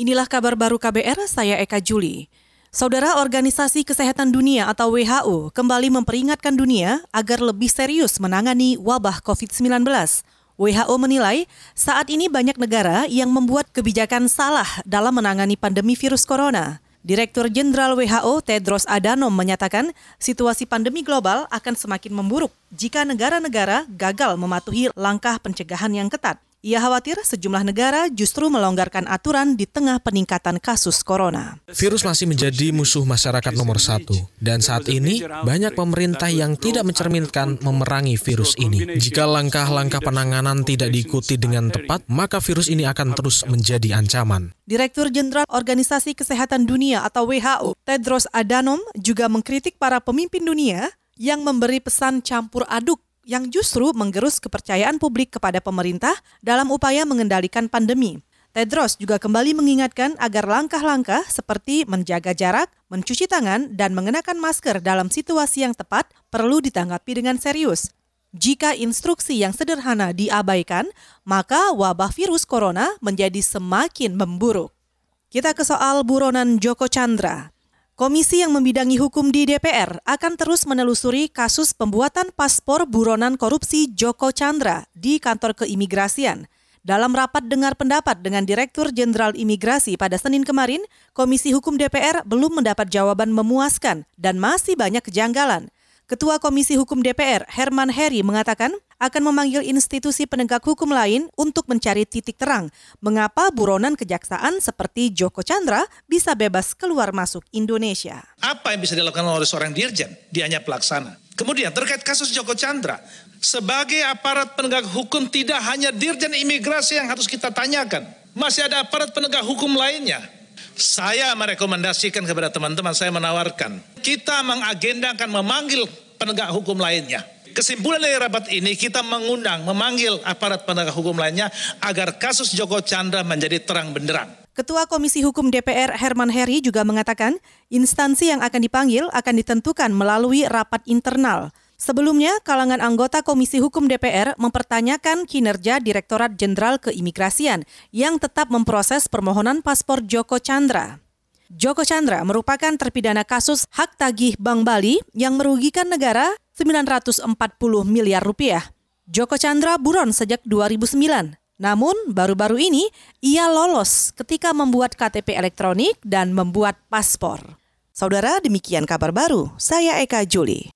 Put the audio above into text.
Inilah kabar baru KBR, saya Eka Juli. Saudara Organisasi Kesehatan Dunia atau WHO kembali memperingatkan dunia agar lebih serius menangani wabah COVID-19. WHO menilai saat ini banyak negara yang membuat kebijakan salah dalam menangani pandemi virus corona. Direktur Jenderal WHO Tedros Adhanom menyatakan situasi pandemi global akan semakin memburuk jika negara-negara gagal mematuhi langkah pencegahan yang ketat. Ia khawatir sejumlah negara justru melonggarkan aturan di tengah peningkatan kasus corona. Virus masih menjadi musuh masyarakat nomor satu, dan saat ini banyak pemerintah yang tidak mencerminkan memerangi virus ini. Jika langkah-langkah penanganan tidak diikuti dengan tepat, maka virus ini akan terus menjadi ancaman. Direktur Jenderal Organisasi Kesehatan Dunia atau WHO, Tedros Adhanom juga mengkritik para pemimpin dunia yang memberi pesan campur aduk yang justru menggerus kepercayaan publik kepada pemerintah dalam upaya mengendalikan pandemi. Tedros juga kembali mengingatkan agar langkah-langkah seperti menjaga jarak, mencuci tangan, dan mengenakan masker dalam situasi yang tepat perlu ditanggapi dengan serius. Jika instruksi yang sederhana diabaikan, maka wabah virus corona menjadi semakin memburuk. Kita ke soal buronan Joko Chandra. Komisi yang membidangi hukum di DPR akan terus menelusuri kasus pembuatan paspor buronan korupsi Joko Chandra di kantor keimigrasian. Dalam rapat dengar pendapat dengan Direktur Jenderal Imigrasi pada Senin kemarin, Komisi Hukum DPR belum mendapat jawaban memuaskan dan masih banyak kejanggalan. Ketua Komisi Hukum DPR, Herman Heri, mengatakan akan memanggil institusi penegak hukum lain untuk mencari titik terang mengapa buronan kejaksaan seperti Joko Chandra bisa bebas keluar masuk Indonesia. Apa yang bisa dilakukan oleh seorang dirjen? Dia hanya pelaksana. Kemudian terkait kasus Joko Chandra, sebagai aparat penegak hukum tidak hanya dirjen imigrasi yang harus kita tanyakan. Masih ada aparat penegak hukum lainnya. Saya merekomendasikan kepada teman-teman, saya menawarkan. Kita mengagendakan memanggil penegak hukum lainnya Kesimpulan dari rapat ini kita mengundang, memanggil aparat penegak hukum lainnya agar kasus Joko Chandra menjadi terang benderang. Ketua Komisi Hukum DPR Herman Heri juga mengatakan instansi yang akan dipanggil akan ditentukan melalui rapat internal. Sebelumnya, kalangan anggota Komisi Hukum DPR mempertanyakan kinerja Direktorat Jenderal Keimigrasian yang tetap memproses permohonan paspor Joko Chandra. Joko Chandra merupakan terpidana kasus hak tagih Bank Bali yang merugikan negara 940 miliar rupiah. Joko Chandra buron sejak 2009. Namun baru-baru ini ia lolos ketika membuat KTP elektronik dan membuat paspor. Saudara, demikian kabar baru. Saya Eka Juli.